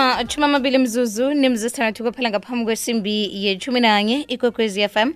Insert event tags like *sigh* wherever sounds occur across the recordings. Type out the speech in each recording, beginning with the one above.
namatshumi amabili mzuzu nemzuzu sithandathu kuphela ngaphambi kwesimbi yechumi nanye ikwekwezi fm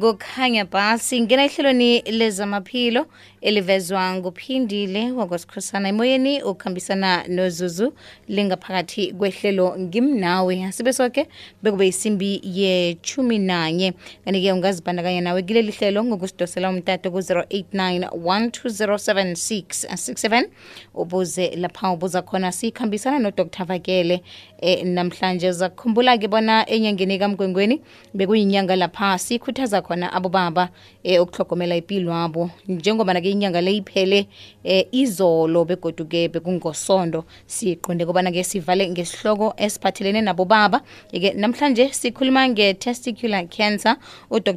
kukhanya bhasi ngena ehlelweni lezamaphilo elivezwa nguphindile wakwasikhosana emoyeni ukuhambisana nozuzu lingaphakathi kwehlelo ngimnawe. Asibe soke bekube isimbi yechumi nanye kanti-ke ungazibandakanya nawe kileli hlelo ngokusidosela umtato ku-089 1207667 ubuze lapha ubuza khona sikhambisana nodr vakele eh, namhlanje zakukhumbula-ke bona enyangeni kamgwengweni bekuyinyanga lapha sikhuthaza khona abobaba eh, ukuhlogomela impilo abo njengoba-ke inyanga le iphele eh, izolo begoduke bekungosondo. Siqonde kobana-ke sivale ngesihloko esiphathelene nabobaba. Ke namhlanje sikhuluma nge-testicular cancer. Udr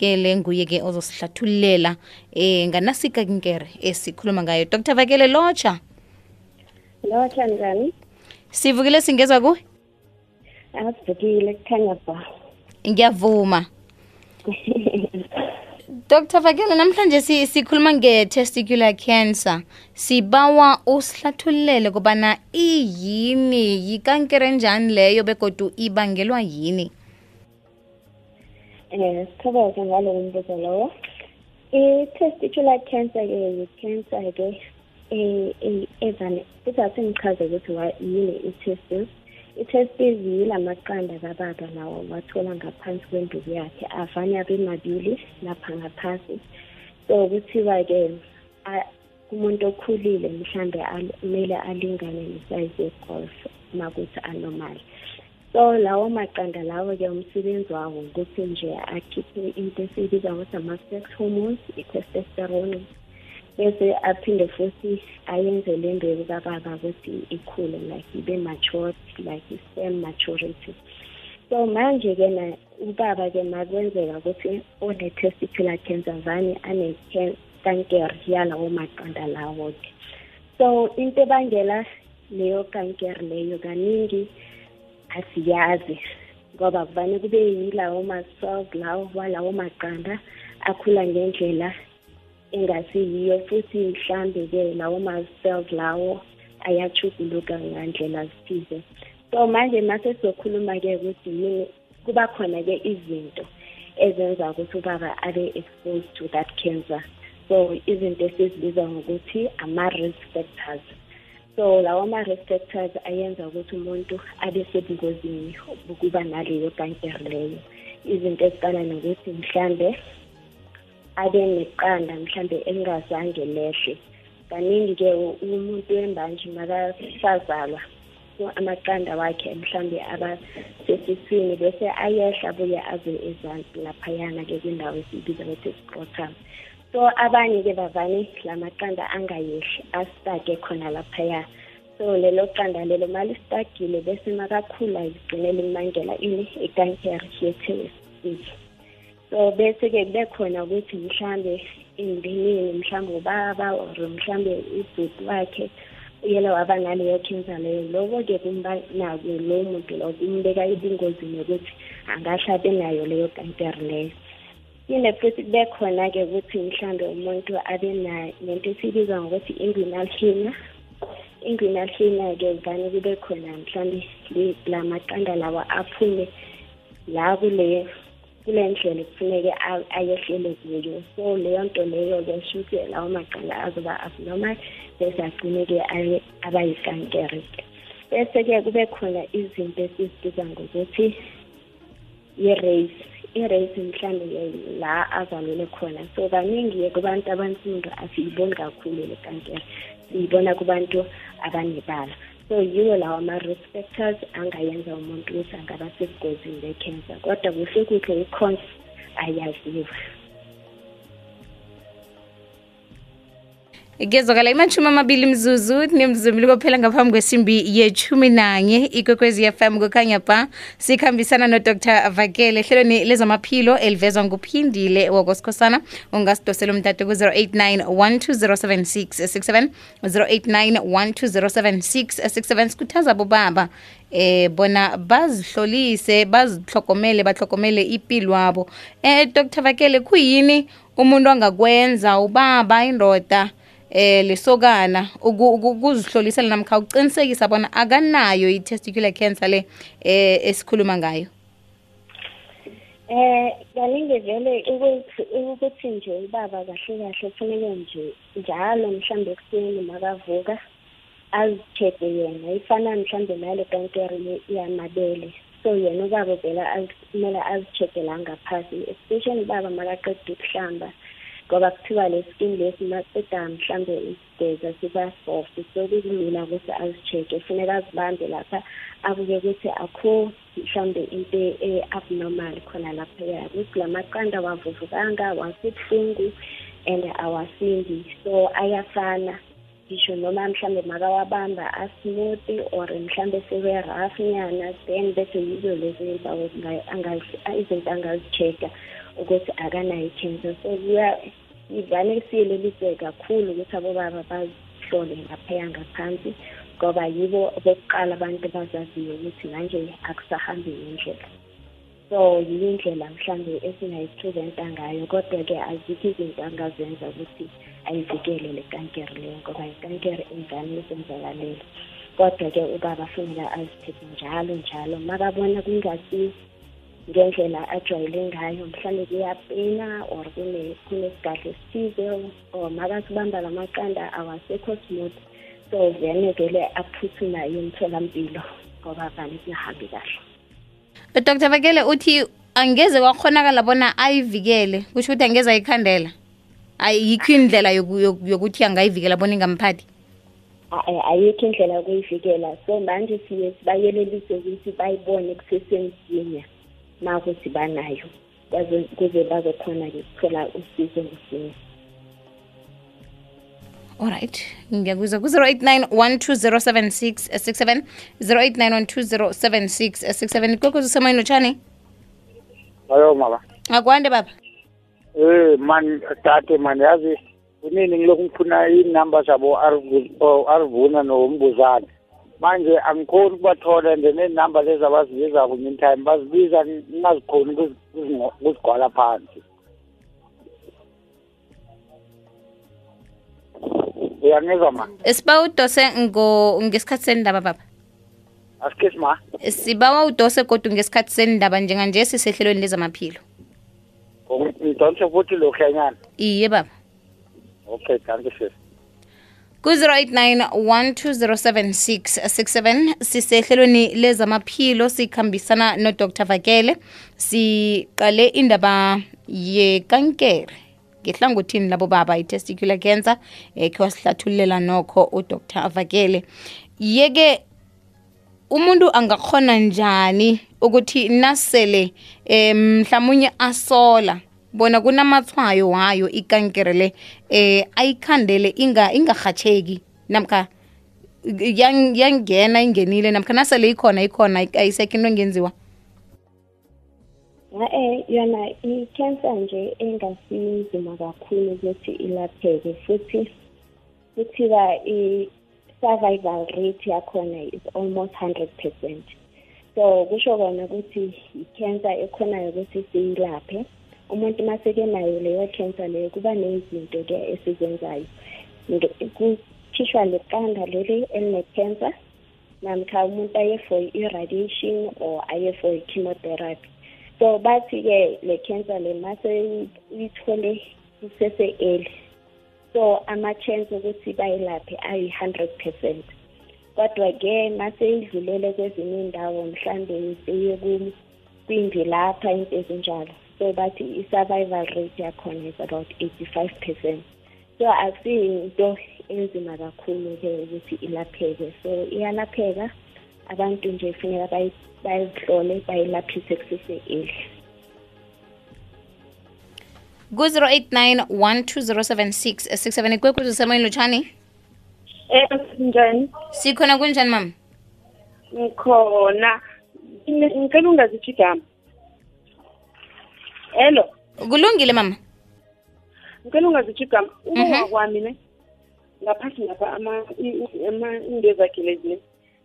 vakele nguye-ke ozosihlathululela eh nganasikankere esikhuluma ngayo. Dr vakele lotsha. Lotsha njani sivukile singezwa kuwe asivukile kukhanya ba ngiyavuma. *laughs* Dr vakele namhlanje si- sikhuluma nge-testicular cancer. Sibawa usihlathululele kobana iyini yikankere njani leyo begodu ibangelwa yini? Um sithokoze ngalo mbuzo lowo. I-testicular cancer-ke yi-cancer-ke eh, eh, evane kuzase ngichaze ukuthi wa- yini i-testis i-testis yila maqanda kababa lawo wathola ngaphansi kwenduku yakhe avane abe mabili lapha ngaphasi. So kuthiwa-ke a- kumuntu okhulile mhlambe al- kumele alingane nesize yegolf uma kuthi anormal so lawo maqanda lawo-ke umsebenzi wawo ukuthi nje akhiphe into esiyibiza ngokuthi ama-sex hormones i-testosterone. Bese aphinde futhi ayenze le mbewu kababa ukuthi ikhule like ibe matured like i-stem maturity. So manje-ke ubaba-ke makwenzeka ukuthi one-testicular cancer vane anekankere yalawo maqanda lawo-ke. So into ebangela leyo kankere leyo kaningi asiyazi ngoba kuvane kube yilawo ma-cells lawo walawo maqanda akhula ngendlela engasiyiyo futhi mhlambe-ke lawo ma-cells lawo ayachuguluka ngandlela zithize so manje mase sizokhuluma-ke ukuthi yini kuba khona-ke izinto ezenza ukuthi ubaba abe exposed to that cancer. So izinto esizibiza ngokuthi ama-risk factors. So lawo ma-risk factors ayenza ukuthi umuntu abe sebungozini ukuba naleyo kankere leyo izinto ezifana nokuthi mhlambe abe neqanda mhlambe elingazange lehle kaningi-ke umuntu wembanje makasazalwa amaqanda wakhe mhlambe aba sesiswini bese ayehla abuye aze ezansi laphayana-ke kwindawo esiyibiza ukuthi scrotum so abanye-ke bavane la maqanda angayehli astake khona laphaya so lelo qanda lelo malistakile bese makakhula ligcine limangela ini ikankere yetestis so bese-ke kube khona ukuthi mhlambe emndenini mhlambe ubaba or mhlambe ubhuti wakhe uyele waba naleyo cancer leyo. Loko-ke kumbanako lowo muntu lo kumbeka ebungozini yokuthi angahlabe nayo leyo kankere leyo. Futhi kube khona-ke ukuthi mhlambe umuntu abe nento esibizwa ngokuthi inguinal hernia inguinal hernia-ke vane kube khona mhlambe la maqanda lawa aphume la kule kule ndlela kufuneke ayehlele kuyo. So leyo nto leyo-ke shuthi lawo maqanda azoba abnormal bese agcine-ke aba yikankere-ke bese-ke kube khona izinto esizibiza ngokuthi i-race i-race mhlawumbe la azalele khona. So kaningi-ke kubantu abansundu asiyiboni kakhulu le kankere. Siyibona kubantu abanebala. So yiwo lawo ama-risk angayenza umuntu ukuthi angaba sebugozini be-cancer. Kodwa kuhle kuhle i-cons ayaziwa kezwakala imatshumi amabili mzuzu nemzumili kophela ngaphambi kwesimbi yethumi nanye ikwekwezi fm kukhanya ba sikhambisana nodr vakele ehlelweni lezamaphilo elivezwa nguphindile wakosikhosana ungasidosela umtato ku-089 1207667 089 1207667 sikhuthaza bobaba eh bona bazihlolise bazihlokomele bahlokomele impilo wabo eh dr vakele kuyini umuntu angakwenza? Ubaba indoda eh lesokana uku- uku- ukuzihlolisela namkha uqinisekisa bona akanayo i-testicular cancer le eh esikhuluma ngayo. Eh kaningi vele ukuthi ukuthi nje ubaba kahle kahle kufanele nje njalo mhlambe ekuseni makavuka azi-check-e yena. Ifana mhlambe nale kankere yamabele. So yena ubaba vele az- kumele azi-check-e la ngaphasi. Especially ubaba makaqeda ukuhlamba. Ngoba kuthiwa le skin lesi maqeda mhlambe isigeza siba soft so kulula ukuthi azi-check-e. Kufuneka azibambe lapha abuke ukuthi akho mhlambe into e-abnormal khona laphaya. Ukuthi la maqanda awavuvukanga awasibuhlungu and awasindi so ayafana. Ngisho noma mhlambe makawabamba asmooth or mhlambe sebe rough nyana then bese yizo zinga- angazi- izinto angazi-check-a ukuthi akanayo i-cancer so ivane siyelelise kakhulu ukuthi abobaba bazihlole ngaphaya ngaphansi ngoba yibo bokuqala abantu bazaziyo ukuthi manje akusahambi ngendlela. So yindlela mhlambe esingayi-preventa ngayo kodwa-ke azikho izinto angazenza ukuthi ayivikele le kankere leyo ngoba ikankere ingane izenzakalela kodwa-ke ubaba funeka azithethe njalo njalo. Makabona kungasi ngendlela ajwayele ngayo mhlawumbe kuyapina or kune- kunesigadlo esithize or makasibamba la maqanda awasekho smooth. So vele vele aphuthuma emtholampilo ngoba vane kungahambi kahle. Dr vakele uthi angeze kwakhonakala bona ayivikele kusho ukuthi angeze ayikhandela? Ayikho indlela yoku- yoku- yokuthi angayivikela bona ingamphathi? Ayikho indlela yokuyivikela. So manje siye sibayelelise ukuthi bayibone kusesemsinya ma ukuthi banayo bazo- kuze bazokhona-ke ukuthola usizo msinya alright ngiyakuzwa ku-089 12076 67 089 12076 67 kokuze usemoyeni lotshani ayo mama. Akwande baba. Eh man tate man yazi kunini ngilokhu ngifuna inumber zabo arvuna nombuzane manje angikhoni ukubathola nje nenamba lezi abazibizako meantime bazibiza ngingazikhoni ukuzi- ukuzingo- ukuzigwala phansi. Uyangizwa ma? Sibawa udose ngo- ngesikhathi sendaba baba? Asikesi ma? Sibawa udose kodwa ngesikhathi sendaba njenganje sisehlelweni lezamaphilo. Ngidonse futhi lokhanyana iye baba. Okay danke sis. Ku-089 1207667 sisehlelweni lezamaphilo sikhambisana nodr vakele siqale indaba yekankere. Ngehlangothini labo baba i-testicular cancer eh, khe wasihlathululela nokho udr vakele yeke umuntu angakhona njani ukuthi nasele eh, mhlawumunye asola? Bona kunamathwayo wayo ikankere le eh ayikhandele inga ingarhatsheki namkha yang- yangena ingenile namkha nasele ikhona ikhona ayisekho into engenziwa? E yona i-cancer nje engasinzima kakhulu ukuthi ilapheke futhi kuthiwa i-survival rate yakhona is almost hundred percent. So kusho kona ukuthi i-cancer ekhonayo ukuthi siyilaphe umuntu maseke nayo leyo cancer leyo kuba nezinto-ke esizenzayo. Nge- kukhishwa leqanda leli eline-cancer namkha umuntu aye for i-radiation or aye for i-chemotherapy so bathi-ke le cancer le mase uyithole isese-early so ama-chance ukuthi bayilaphe ayi-hundred percent. Kodwa-ke mase idlulele kwezinye iy'ndawo mhlambe seye ku- kwimvilapha into ezinjalo. So bathi i-survival rate yakhona is about eighty-five percent so akusiyinto enzima kakhulu-ke ukuthi ilapheke so iyalapheka abantu nje funeka bayi- bayihlole bayilaphise kusese-early ku-089 12076 67 kwekuzo semoyeni lotshani Eh njani? sikhona kunjani mama Ngikhona. Ngine- Ngicela ungazithi igama. Hello, kulungile mama? Ngicela ungazitsho igama. Uma kwami ne? Ngaphansi ngapha into zakhe lezi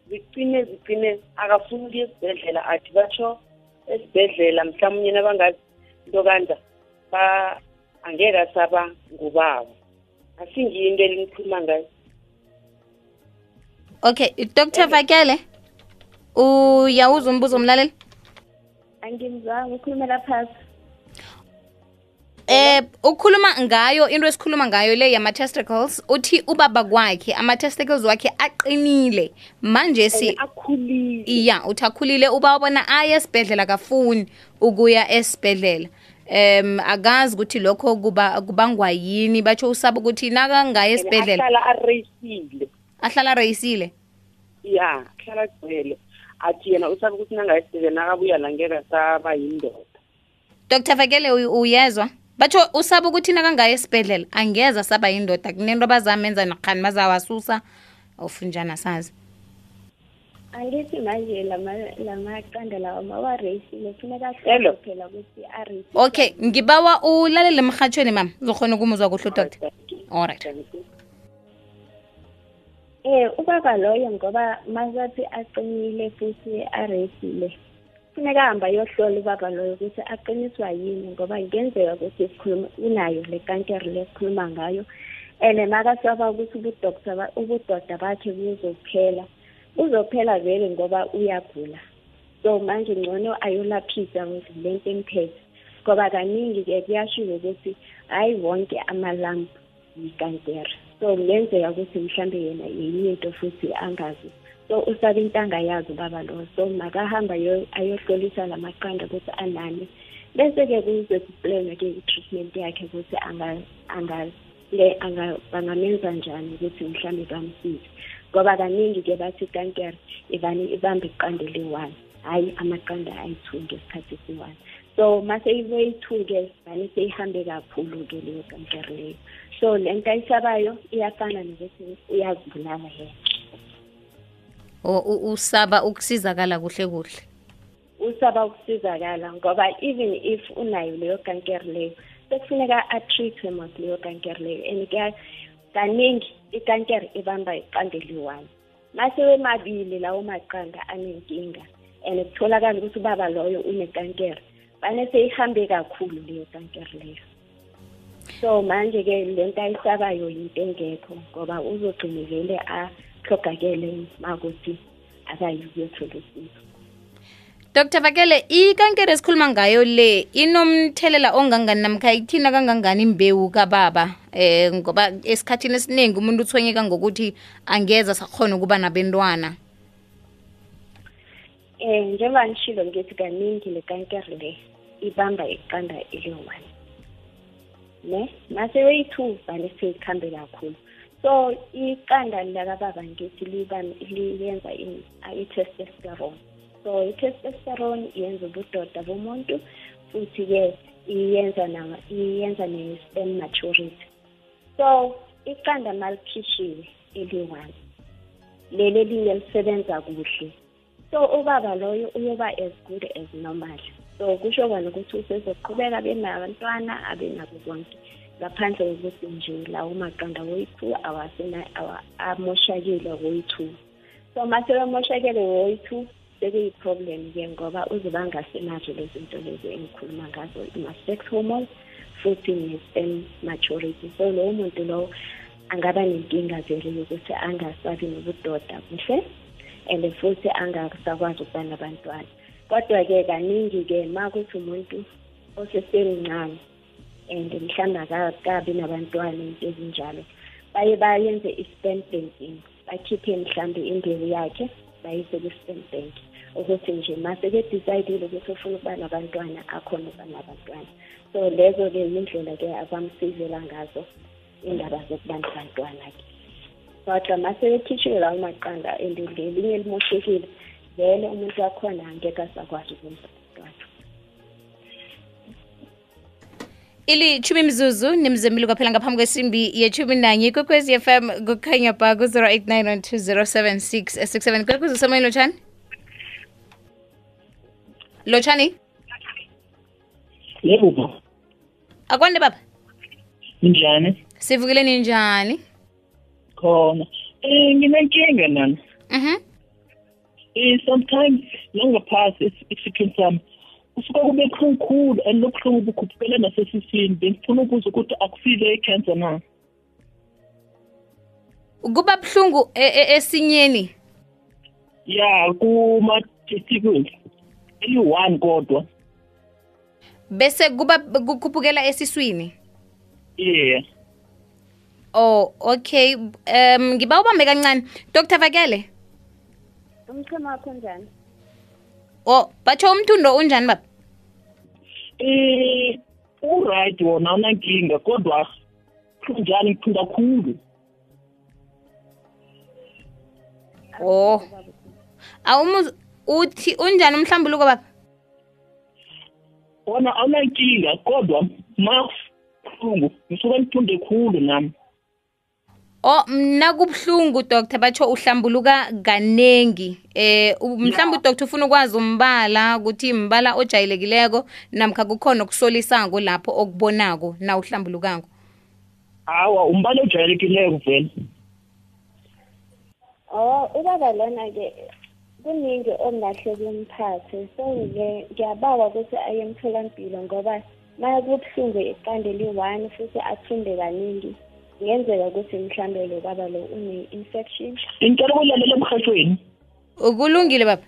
zicine zicine akafuni ukuya esibhedlela. Athi batsho esibhedlela mhlawumnye nabangazi into kanja. Angeke asaba ngubabo asingiyo into elinikhuluma ngayo. Okay dr vakele uyawuza umbuzo umlaleli? Angimzwanga ukhulumela phasi eh ukhuluma ngayo into esikhuluma ngayo le yama-testicles uthi ubaba kwakhe ama-testicles wakhe aqinile. Manje si And akhulile. Iya uthi akhulile uba ubona aya esibhedlela kafuni ukuya esibhedlela. Em akazi ukuthi lokho kuba kubangwa yini batsho usaba ukuthi nakangaya esibhedlela ahlala areyisile. Ahlala reyisile ya ahlala agcwele. Athi yena usabe ukuthi nangaye esibhedlela nakabuya la ngeke asaba yindoda. Dr vakele uy- uyezwa? Batsho usaba ukuthi nakangaya esibhedlela angeza saba yindoda. Kunento bazamenza nakhani bazawasusa. Ofunjana sazi angithi manje lama- lamaqanda lawa mawareyisile funeka phela ukuthi areyisile okay ngibawa ulalele emhathweni mama uzokhona ukumuzwa kuhle udoda. Alright Eh ubaba loyo ngoba masathi aqinile futhi areyisile funeka hamba yohlola ubaba loyo ukuthi aqiniswa yini ngoba kungenzeka ukuthi sikhuluma unayo le kankere le sikhuluma ngayo. And makasaba ukuthi ubudokta ba- ubudoda bakhe buzophela uzophela vele ngoba uyagula. So manje ngcono ayolaphisa ukuthi lento emphethe ngoba kaningi-ke kuyashiwo ukuthi hhayi wonke amalampu yikankere. So kungenzeka ukuthi mhlambe yena yenye into futhi angazi. So usaba into angayazi ubaba lo. So makahamba ayo- ayohlolisa la maqanda ukuthi anani bese-ke kuzokuplana-ke i-treatment yakhe ukuthi anga- anga- le- anga- bangamenza njani ukuthi mhlambe bamsize. Ngoba kaningi-ke bathi ikankere ivane ibambe iqanda eli-one. Hhayi amaqanda ayi-two ngesikhathi esi-one. So mase ibe-two-ke vane seyihambe kakhulu-ke leyo kankere leyo. So le nto ayisabayo iyafana nokuthi uyazibulala yena. O- u- usaba ukusizakala kuhle kuhle? Usaba ukusizakala ngoba even if unayo leyo kankere leyo sekufuneka a-treatwe mos leyo kankere leyo and kaningi ikankere ibamba iqanda eli-one mase wemabili lawo maqanda anenkinga and kutholakala ukuthi ubaba loyo unekankere bane seyihambe kakhulu leyo kankere leyo. So manje-ke le nto ayisabayo yinto engekho ngoba uzogcine vele ahlogakele makuthi akayi ukuyothola usizo. Dr vakele ikankere esikhuluma ngayo le inomthelela ongangani namkha ithina kangangani imbewu kababa? Eh ngoba esikhathini esiningi umuntu uthonyeka ngokuthi angeza sakhona ukuba nabentwana. Eh njengoba nishilo ngithi kaningi le kankere le ibamba iqanda eli-one ne mase weyi-two vane seyikhambe kakhulu. So iqanda lakababa ngithi liyenza i-testosterone. So i-testosterone yenza ubudoda bomuntu futhi-ke iyenza iyenza ne-sperm maturity. So iqanda malikhishiwe eli-one. Leli elinye lisebenza kuhle. So ubaba loyo uyoba as good as normal. So kusho kona ukuthi usezoqhubeka abe nabantwana abe nabo konke ngaphandle kokuthi nje lawo maqanda woyi-two awasena awa- amoshakile woyi-two. So mase bemoshakele woyi-two sekuyi-problem-ke ngoba uzobe angasenazo lezi zinto lezi engikhuluma ngazo ama-sex hormones futhi ne-sperm maturity. So lowo muntu lowo angaba nenkinga vele yokuthi angasabi nobudoda kuhle and futhi angasakwazi ukuba nabantwana. Kodwa-ke kaningi-ke ma kuthi umuntu osesemncane and mhlawumbe akakabi nabantwana into ezinjalo. Baye bayenze i-sperm banking bakhiphe mhlawumbe imbewu yakhe bayise ku-sperm bank ukuthi nje ma seke-decide-ile ukuthi ufuna ukuba nabantwana akhona ukuba nabantwana. So lezo-ke yindlela-ke abamsizela ngazo indaba zokuba nabantwana-ke. Kodwa ma sebekhishile lawo maqanda and lelinye elimoshekile vele umuntu wakhona angeke asakwazi ukwenza ilithumi mzuzu nimzembile kwaphela ngaphambi kwesimbi yethumi nanye kwekwezi fm kukhanya ba ku-089 207 kwekwezi usemoyeni lotshani lotshani yebo akwande baba njani sivukile ninjani khona um nginenkinga nani mhm um sometimes nangaphasi esikhini sami kusuke kube buhlungu and lobuhlungu bukhuphukela nasesisini bengifuna ukuza ukuthi akufile i-cancer na? Kuba buhlungu e- e- esinyeni. Ya kuma-testicles eli-one kodwa. Bese kuba kukhuphukela esiswini? Yeah. Oh okay. Um ngiba ubambe kancane. Dr vakele? Umchemo wakho njani? Oh batsho umthundo unjani baba? Eh uright wona awunankinga kodwa kunjani ngiphinda khulu? Oh awumuz uthi unjani umhlambuluko baba? Wona awunankinga kodwa ma kubuhlungu ngisuke ngiphunde khulu nami. Oh mna kubuhlungu doctor batsho uhlambuluka kanengi. Eh mhlawumbe udoctor ufuna ukwazi umbala ukuthi imbala ojayelekileko namkha kukhona okusolisako lapho okubonako na uhlambulukako? Hawa umbala ojwayelekileko vele. Oh ubaba lona-ke kuningi okungahle kumphathe. So-ke ngiyabawa ukuthi aye emtholampilo ngoba ma kubuhlungu iqanda eli-one futhi athunde kaningi. Kungenzeka ukuthi mhlawumbe lo baba lo une-infection. Ngicela ukulalela emhathweni? Ukulungile baba.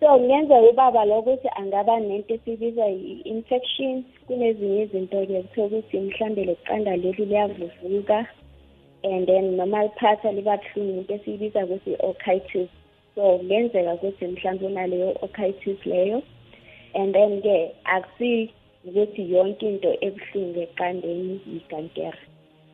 So kungenzeka ubaba lo ukuthi angaba nento esibiza i-infection kunezinye izinto-ke kuthiwa ukuthi mhlawumbe le qanda leli liyavuvuka and then noma liphatha liba buhlungu into esiyibiza ukuthi i-okitis so kungenzeka ukuthi mhlawumbe unaleyo okitis leyo. And then-ke akusi ukuthi yonke into ebuhlungu eqandeni yikankera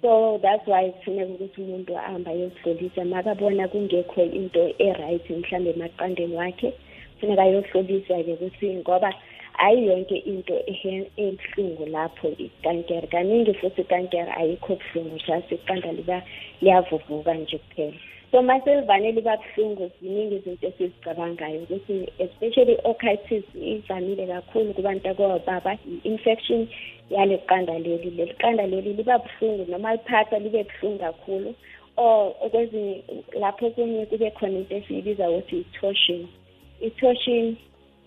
so that's why kufuneka ukuthi umuntu ahambe ayohlolisa. Makabona kungekho into e-right mhlawumbe emaqandeni wakhe kufuneka ayohlolisa-ke ukuthi ngoba hayi yonke into ehe- ebuhlungu lapho ikankera kaningi futhi ikankera ayikho buhlungu just iqanda liba liyavuvuka nje kuphela. So mase livane liba buhlungu ziningi izinto esizicabangayo ukuthi especially okitis ivamile kakhulu kubantu akobaba i-infection yale qanda leli. Leli qanda leli liba buhlungu noma liphatha libe buhlungu kakhulu or okwezinye lapho okunye kube khona into esiyibiza ukuthi i-torsion. I-torsion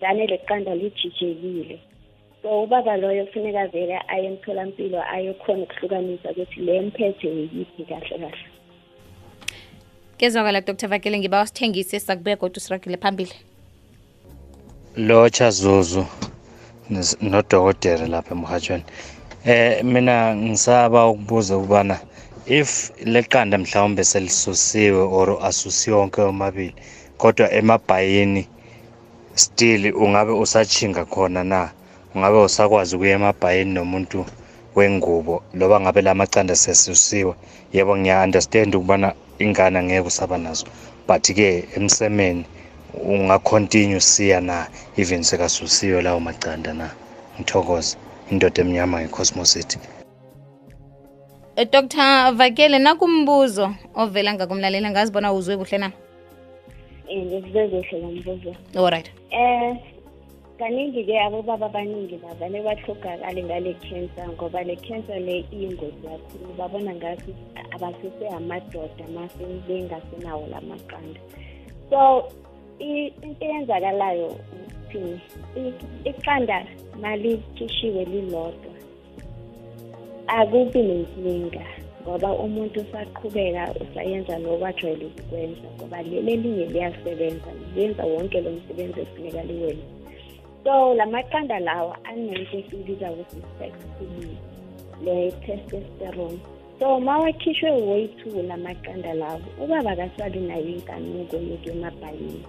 dane le qanda lijijekile so ubaba loyo kufuneka vele aye emtholampilo ayokhona ukuhlukanisa ukuthi le mphethe yiyiphi kahle kahle. Kezwakala dr. Vakele ngiba wasithengise sakubuya kodwa usiragile phambili. Lotsha zuzu nodokotela lapha emhatshweni eh mina ngisaba ukubuza ukubana if leqanda mhlawumbe selisusiwe or asusiwe wonke omabili kodwa emabhayini still ungabe usachinga khona na? Ungabe usakwazi ukuya emabhayini nomuntu wengubo loba ngabe lamacanda sesusiwe? Yebo ngiya-understand ukubana ingane angeke usaba nazo. But-ke emsemeni ungacontinue siya na even sekasusiwe lawo macanda na. Ngithokoza indoda emnyama ngecosmos city. Eh, dr vakele nakumbuzo ovela ngakumlalela ngazibona uzwe kuhle na? Um ngizwe kuhle lo mbuzo alright um kaningi-ke abobaba abaningi bavane bahlogakale ngale cancer ngoba le cancer le iyingozi kakhulu. Babona ngathi abasese amadoda mase bengasenawo la maqanda. So i- into eyenzakalayo ukuthi i- iqanda malikhishwe lilodwa akubi nenkinga ngoba umuntu usaqhubeka usayenza lokho ajwayele ukukwenza ngoba leli elinye liyasebenza lenza wonke lo msebenzi efuneka liwenze so la maqanda lawa anento esiyibiza ukuthi sex hormone le-testosterone so ma wakhishwe way two la maqanda lawo ubaba kasabi nayo inkanuko yokuya emabhayini.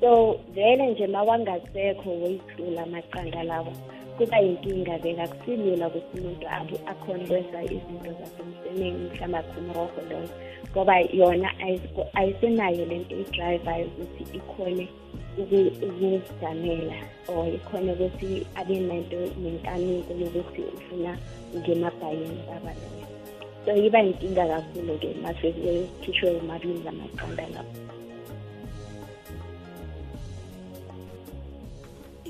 So vele nje ma wangasekho way two la maqanda lawa kuba yinkinga bekakusilula ukuthi umuntu akhona ukwenza izinto zasemsimini mhlawumbe akhumrorho loyo ngoba yona ayisenayo le nto idrayivayo ukuthi ikhone ukuzijamela or ikhone ukuthi abe nento nenkanuko yokuthi ufuna ngemabhayeni babaloyo so iba yinkinga kakhulu-ke masekhishwe umabili amaqanda lapho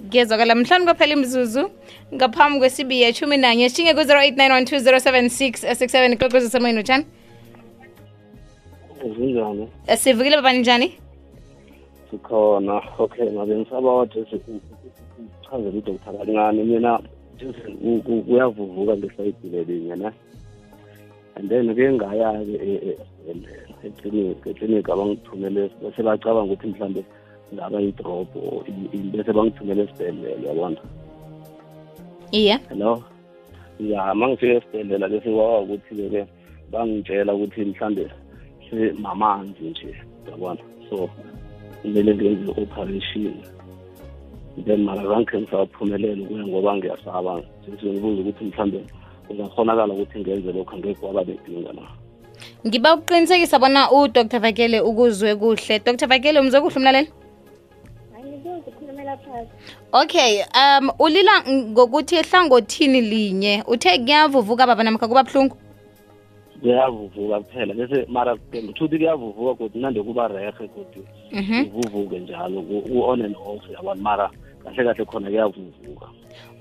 ngezwakala mhlanu kwaphela imzuzu ngaphambi kwesibi yeshumi nanye shinge ku-089 ikokozo semoyeni utshani zinjani sivukile babani njani sikhona okay ngabe ngisaba wathi uchazele udoktar kancane mina kuyavuvuka ngesayidile linye na and then ke ngaya-ke e- e- eklinikhi eklinikhi abangithumele bacabanga ukuthi mhlawumbe ngaba yi-drop or i- i- bese bangithumela esibhedlela yabona. Iye hello? Ya ma ngifika esibhedlela bese kwaba ukuthi-ke ke bangitshela ukuthi mhlambe mamanzi nje yabona? So kumele ngenze i-operation. Then mara zange ngisaphumelele kuye ngoba ngiyasaba. Ngibuza ukuthi mhlambe kungakhonakala ukuthi ngenze lokho angeke kwaba bedinga na. Ngiba ukuqinisekisa bona udr. Vakele ukuzwe kuhle. Dr. Vakele umzwe kuhle umlaleli okay um ulila ngokuthi ehlangothini linye. Uthe kuyavuvuka baba namkha kuba buhlungu? Kuyavuvuka kuphela. Bese mara ngithuthi kuyavuvuka kodwa nande kuba rehe kodwa Mhm. kuvuvuke njalo ku- ku-on and off yabona mara kahle kahle khona kuyavuvuka.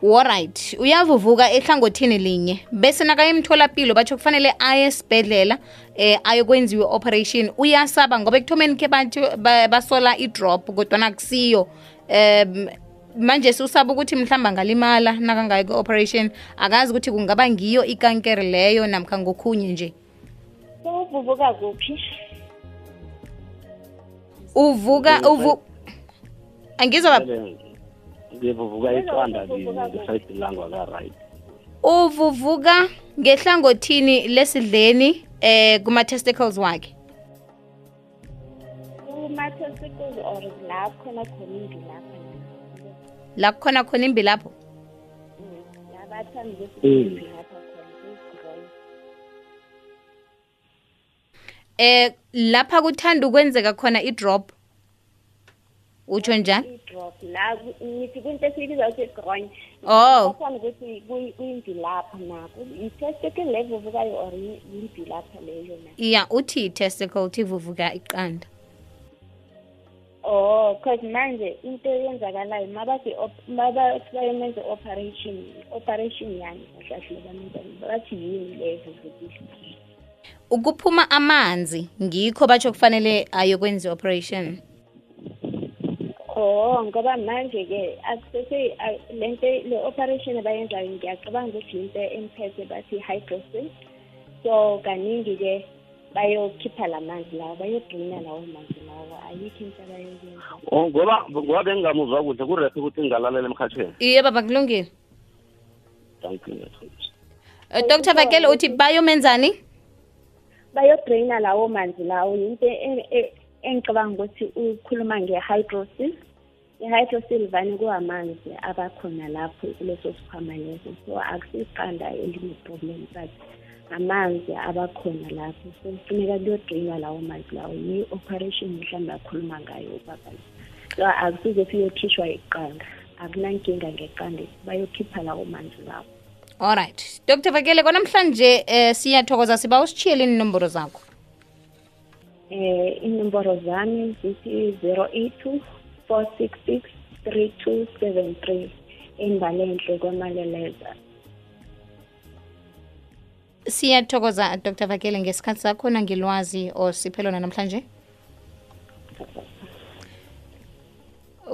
Alright uyavuvuka ehlangothini linye. Bese nakaye emtholapilo batsho kufanele aye esibhedlela eh ayokwenziwe i-operation. Uyasaba ngoba ekuthomeni khe basola i-drop kodwana kusiyo um manje susaba ukuthi mhlawumbe angalimala nakangayo ku-operation akazi ukuthi kungaba ngiyo ikankere leyo namkha ngokhunye nje? Sewuvuvuka kuphi? Uvuka uvu angizwa baba Vele ngivuvuka iqanda lini ngesayidi langwa ka-right. Uvuvuka ngehlangothini lesidleni eh kuma-testicles wakhe? Or la khona khona imbi lapha la kukhona khona imbi lapho imbi lapha eh lapha kuthanda ukwenzeka khona i-drop? Utsho njani? Ngithi kwinto esiyibiza ukuthi groin Oh. bathanda ukuthi kuyi- kuyimbi lapha nako i-testicle levuvukayo or yi- yimbi lapha leyo na? Ya uthi i-testicle uthi ivuvuka iqanda oh cause manje into eyenzakalayo mabathi op- mabathi bayomenza operation operation yani kahle kahle bamenza bathi yini le evuvukile ukuphuma amanzi ngikho batsho kufanele ayokwenza i-operation? Oh ngoba manje ke akusese a- lento le operation abayenzayo ngiyacabanga ukuthi into emphethe bathi hydrosis so kaningi ke bayokhipha lamanzi lawo bayodraina lawo manzi lawo. Ayikho into abayoyenza Oh, ngoba ngoba bengingamuzwa kuhle kurehe ukuthi ngingalalela emkhathweni iye baba kulungile. Thank you method uh, dr vakele uthi bayomenzani? Bayodraina lawo manzi lawo. Into e- e- engicabanga ukuthi ukhuluma nge-hydrosis i-hydrosil vane kuwamanzi abakhona lapho kuleso sikhwama leso. So akusiqanda eline-problem but amanzi abakhona lapho. So kufuneka kuyodrainwa lawo manzi lawo. Yi-operation mhlawumbe akhuluma ngayo ubaba. So akusizothi uyokhishwa iqanda. Akunankinga ngeqanda. Bayokhipha lawo manzi lawo. Alright dr vakele kwanamhlanje eh siyathokoza. Siba usitshiyele inomboro zakho? Eh inomboro zami zithi 082 466 3273 embalenhle kwamaleleza siyathokoza dr. Vakele ngesikhathi sakhona ngilwazi lona namhlanje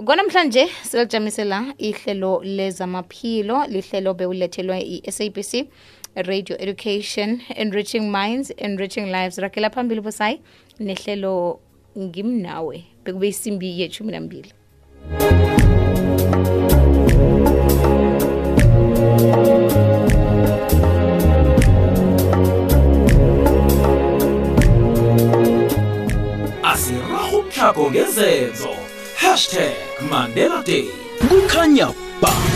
konamhlanje silijamisela la ihlelo lezamaphilo lihlelo bewulethelwe i-sabc radio education enriching minds enriching lives. Rakela phambili busayi nehlelo ngimnawe bekube isimbi yethumi nambili hakongezeko hashtag mandela day bukhanya ba